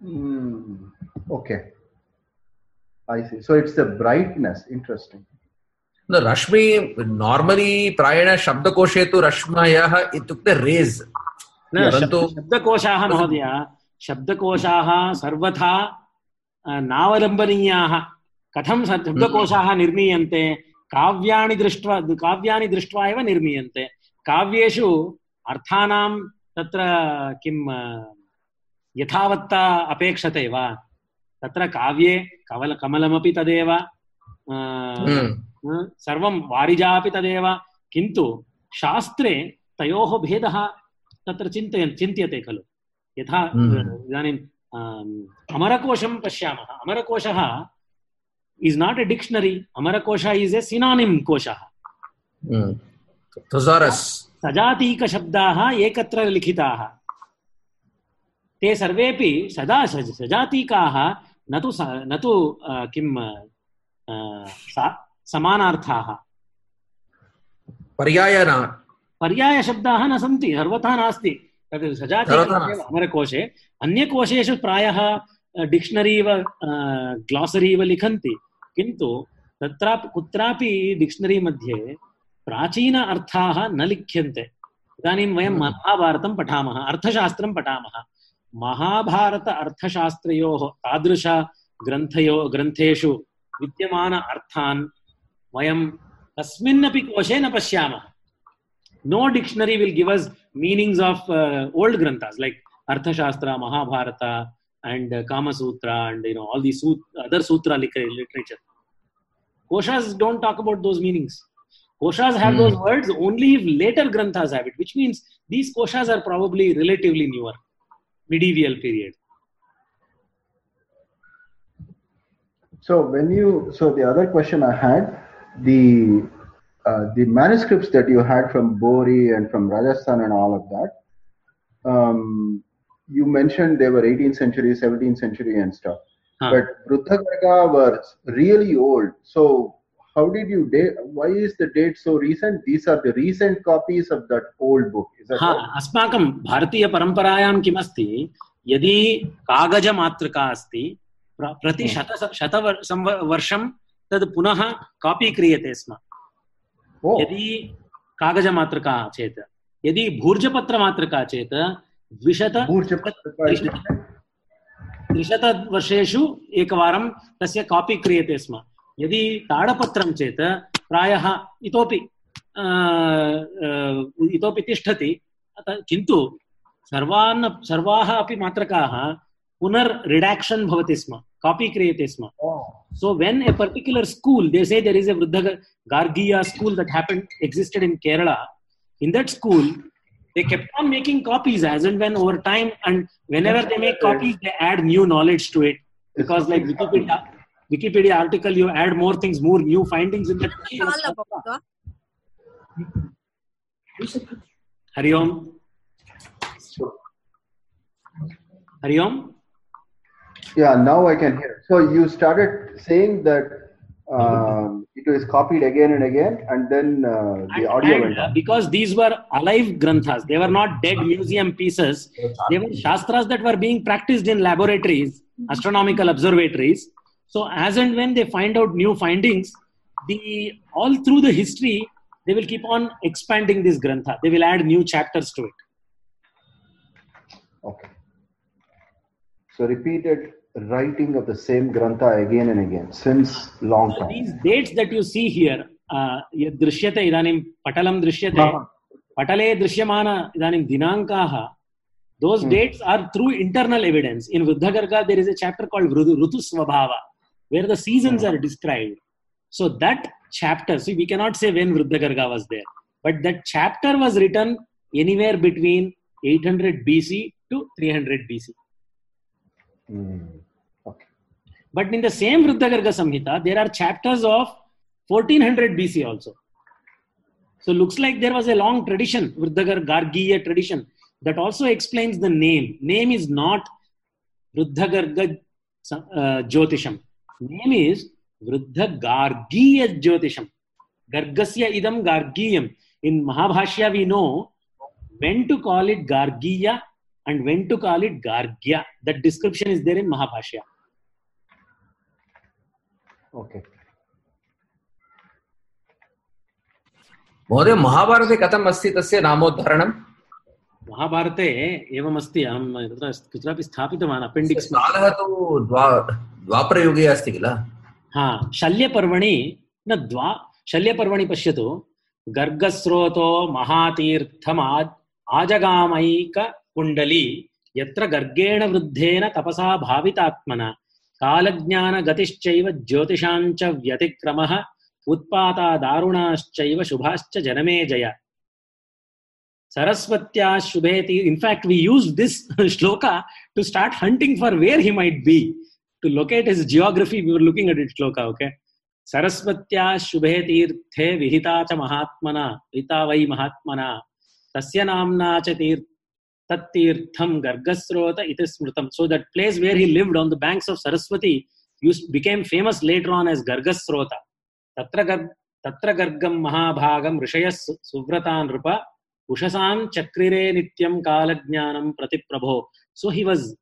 Hmm. okay. I see. So it's the brightness. Interesting. न रश्मि normally प्रायेण शब्दकोशे तु रश्मयः इत्युक्ते रेस् न परन्तु शब्द- शब्दकोशाः महोदय शब्दकोशाः सर्वथा अ, नावलम्बनीयाः कथं स- शब्दकोशाः निर्मीयन्ते काव्यानि दृष्ट्वा काव्यानि दृष्ट्वा एव निर्मीयन्ते काव्येषु अर्थानां तत्र किं अ, यथावत्ता अपेक्षते वा तत्र काव्ये कवल कमलमपि तदेव अ, हम्म। सर्वं वारिजापि तदेव किन्तु शास्त्रे तयोः भेदः तत्र चिन्तयन् चिन्त्यते खलु यथा आम्, अमरकोशं पश्यामः अमरकोशः is not a dictionary Amarakosha is a synonym कोशः सजातीकशब्दाः एकत्र लिखिताः ते सर्वेपि सदा सज- सजातीकाः न तु न तु किं समानार्थाः। पर्याय न पर्यायशब्दाः न सन्ति सर्वथा नास्ति। तद् अमरकोशे। अन्यकोशेषु प्रायः डिक्षनरी इव ग्लासरी इव लिखन्ति। किन्तु तत्र कुत्रापि डिक्षनरी मध्ये प्राचीन अर्थाः न लिख्यन्ते। इदानीं वयं महाभारतं पठामः अर्थशास्त्रं पठामः। महाभारत अर्थशास्त्रयोः तादृश ग्रन्थयो ग्रन्थेषु विद्यमान अर्थान् Vayam asminnapि koshe न pashyama. No dictionary will give us meanings of uh, old granthas like Arthashastra, Mahabharata, and uh, Kama Sutra, and you know all these sut- other sutra literature. Koshas don't talk about those meanings. Koshas have mm. those hmm. words only if later granthas have it, which means these koshas are probably relatively newer, medieval period. So when you so the other question I had the uh, the manuscripts that you had from Bori and from Rajasthan and all of that, um, you mentioned they were 18th century, 17th century and stuff. Huh. But Bruddhagarga was really old. So how did you date? Why is the date so recent? These are the recent copies of that old book. Is that हा right? अस्माकं भारतीयपरम्परायां किमस्ति यदि कागजमातृका अस्ति प्र- प्रति शत शतवर् संव- वर्षं तद् पुनः कापी क्रियते स्म। यदि कागजमातृका चेत् यदि भूर्जपत्रमातृका चेत् द्विशत? त्रिशतवर्षेषु एकवारं तस्य कापी क्रियते स्म। यदि ताडपत्रं चेत् प्रायः इतोपि इतोपि तिष्ठति। किन्तु सर्वान् सर्वाः अपि मात्रकाः पुनर् रिडाक्षन् भवति स्म। कापी क्रियते स्म। So when a particular school, they say there is a Vruddha Gargiya school that happened, existed in Kerala. In that school, they kept on making copies as and when over time, and whenever they make copies, they add new knowledge to it. Because like Wikipedia, Wikipedia article, you add more things, more new findings in that. Hari Om. Hari Om. Yeah, now I can hear. So you started saying that um, it was copied again and again, and then uh, the And- audio and, went uh, because these were alive granthas, they were not dead museum pieces. They were shastras that were being practiced in laboratories, astronomical observatories. So as and when they find out new findings, the all through the history, they will keep on expanding this grantha. They will add new chapters to it. Okay. So repeated writing of the same grantha again and again since long So time. these dates that you see here, uh, यद् दृश्यते इदानीं पटलं दृश्यते पटले दृश्यमान इदानीं दिनाङ्काः those Hmm. dates are through internal evidence in vruddhagarga there is a chapter called Rutu Rutu Svabhava where the seasons Hmm. are described so that chapter see we cannot say when vruddhagarga was there but that chapter was written anywhere between 800 bc to 300 bc Hmm. Okay. but in the same vruddhagarga samhita there are chapters of 1400 bc also. So looks like there was a long tradition vruddhagar gargiya tradition that also explains the name. Name is not vruddhagarga uh, jyotisham. Name is vruddhagargiya jyotisham. Gargasya idam gargiyam. In mahabhashya we know when to call it gargiya and when to call it gargya that description is there in mahabhashya Okay. महोदय महाभारते कथम् अस्ति तस्य नामोद्धरणं महाभारते एवमस्ति अहं तत्र कुत्रापि स्थापितवान् अपेण्डिक्स् कालः तु द्वा द्वापरयुगे अस्ति किल? हा शल्यपर्वणि न द्वा शल्यपर्वणि पश्यतु। गर्गस्रोतो महातीर्थमाद् आजगामैककुण्डली यत्र गर्गेण वृद्धेन तपसा भावितात्मना। कालज्ञानगतिश्चैव ज्योतिषाञ्च व्यतिक्रमः। उत्पाता दारुणाश्चैव शुभाश्च जनमे जय। सरस्वत्या शुभेति। Fact, we used this shloka to start hunting for where he might be. To locate his geography, we were looking at it shloka, okay? सरस्वत्या शुभे तीर्थे विहिता च महात्मना। विहिता वै महात्मना। तस्य नाम्ना च तीर्थ Tattirtham Gargasrota iti. So that place where he lived on the banks of Saraswati used, became famous later on as Gargasrota. Tatra, gar, tatra Gargam Mahabhagam Rishayas Suvratan Rupa Ushasam Chakrire Nityam Kalajnanam Pratiprabho. So he was,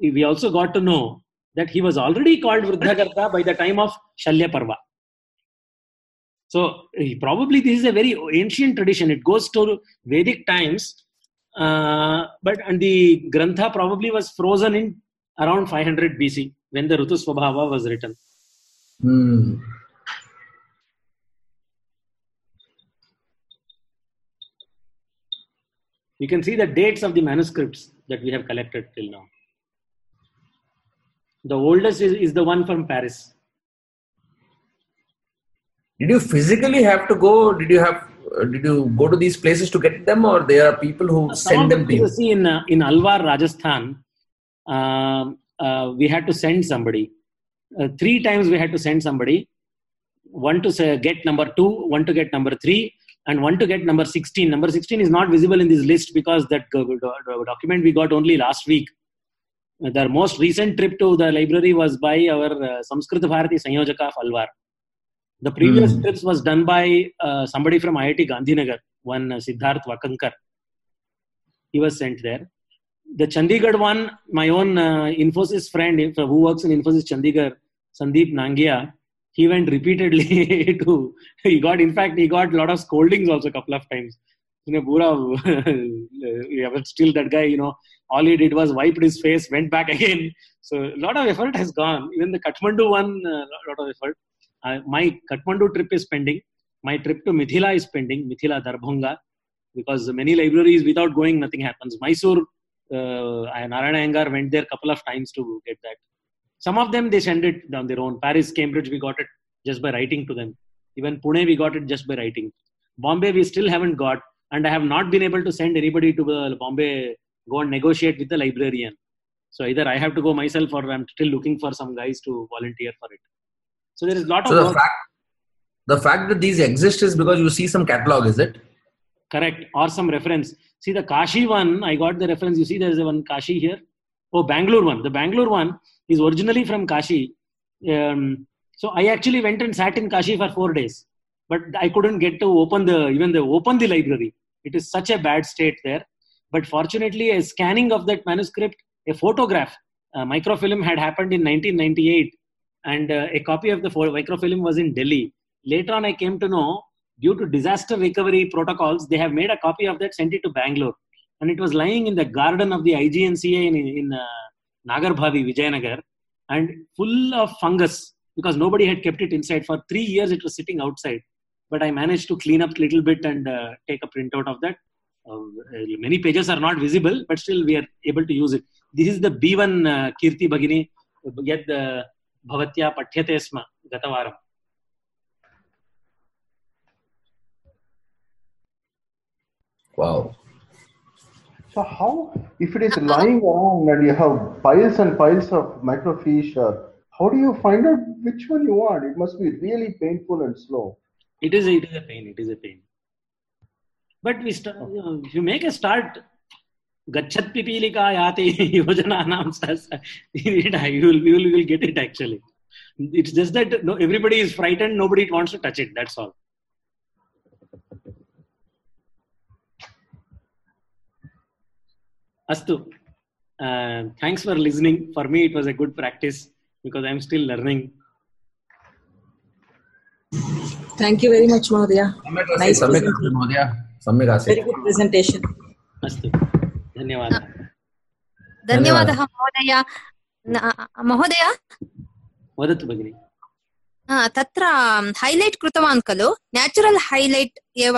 we also got to know that he was already called Vruddhagarga by the time of Shalya Parva. So probably this is a very ancient tradition. It goes to Vedic times uh, but and the Grantha probably was frozen in around 500 BC when the Rutu Swabhava was written. Hmm. You can see the dates of the manuscripts that we have collected till now. The oldest is, is the one from Paris. Did you physically have to go? Did you have? Uh, Did you go to these places to get them, or there are people who Some send them to you? See in uh, in Alwar, Rajasthan, um, uh, we had to send somebody. Uh, three times we had to send somebody. One to say, get number two, one to get number three, and one to get number sixteen. Number sixteen is not visible in this list because that document we got only last week. Uh, The most recent trip to the library was by our uh, Samskrita Bharati Sanyojaka of Alwar. The previous trips was done by uh, somebody from IIT Gandhinagar, one uh, Siddharth Vakankar. He was sent there. The Chandigarh one, my own uh, Infosys friend who works in Infosys Chandigarh, Sandeep Nangia, he went repeatedly to. He got, in fact, he got a lot of scoldings also a couple of times. You know, Bura, but still that guy, you know, all he did was wiped his face, went back again. So a lot of effort has gone. Even the Kathmandu one, a lot of effort. Uh, my Kathmandu trip is pending. My trip to Mithila is pending. Mithila Darbhanga, because many libraries without going nothing happens. Mysore, uh, Narayana Iyengar went there a couple of times to get that. Some of them they send it on their own. Paris, Cambridge, we got it just by writing to them. Even Pune, we got it just by writing. Bombay, we still haven't got, and I have not been able to send anybody to the Bombay go and negotiate with the librarian. So either I have to go myself, or I'm still looking for some guys to volunteer for it. So there is a lot So of the work. fact, the fact that these exist is because you see some catalog, is it? correct. Or some reference. See the kashi one i got the reference. You see there's a one kashi here. Oh bangalore one. The bangalore one is originally from kashi. Um, so i actually went and sat in kashi for four days. But i couldn't get to open the even the open the library. It is such a bad state there. But fortunately a scanning of that manuscript a photograph a microfilm had happened in 1998 and uh, a copy of the microfilm was in delhi later on i came to know due to disaster recovery protocols, they have made a copy of that, sent it to Bangalore. And it was lying in the garden of the IGNCA in, in uh, Nagarbhavi, Vijayanagar, and full of fungus because nobody had kept it inside. For three years, it was sitting outside. But I managed to clean up a little bit and uh, take a printout of that. Uh, many pages are not visible, but still we are able to use it. This is the B1 uh, Kirti Bhagini, yad uh, bhavatya pathyate sma gatavaram. Wow. So how, if it is lying around and you have piles and piles of microfiche, uh, how do you find out which one you want? It must be really painful and slow. it is it is a pain it is a pain but we start you know, if you make a start gachat pipilika yati yojana nam will you will, you will get it actually it's just that no, everybody is frightened nobody wants to touch it that's all astu uh, thanks for listening for me it was a good practice because i'm still learning Thank you very much, Mahodaya. Nice सम्यक् presentation. अस्ति Very good presentation. अस्तु धन्यवादः धन्यवादः महोदय न- महोदय वदतु भगिनि आ, तत्र हैलैट् कृतवान् खलु नेचुरल् हैलैट् एव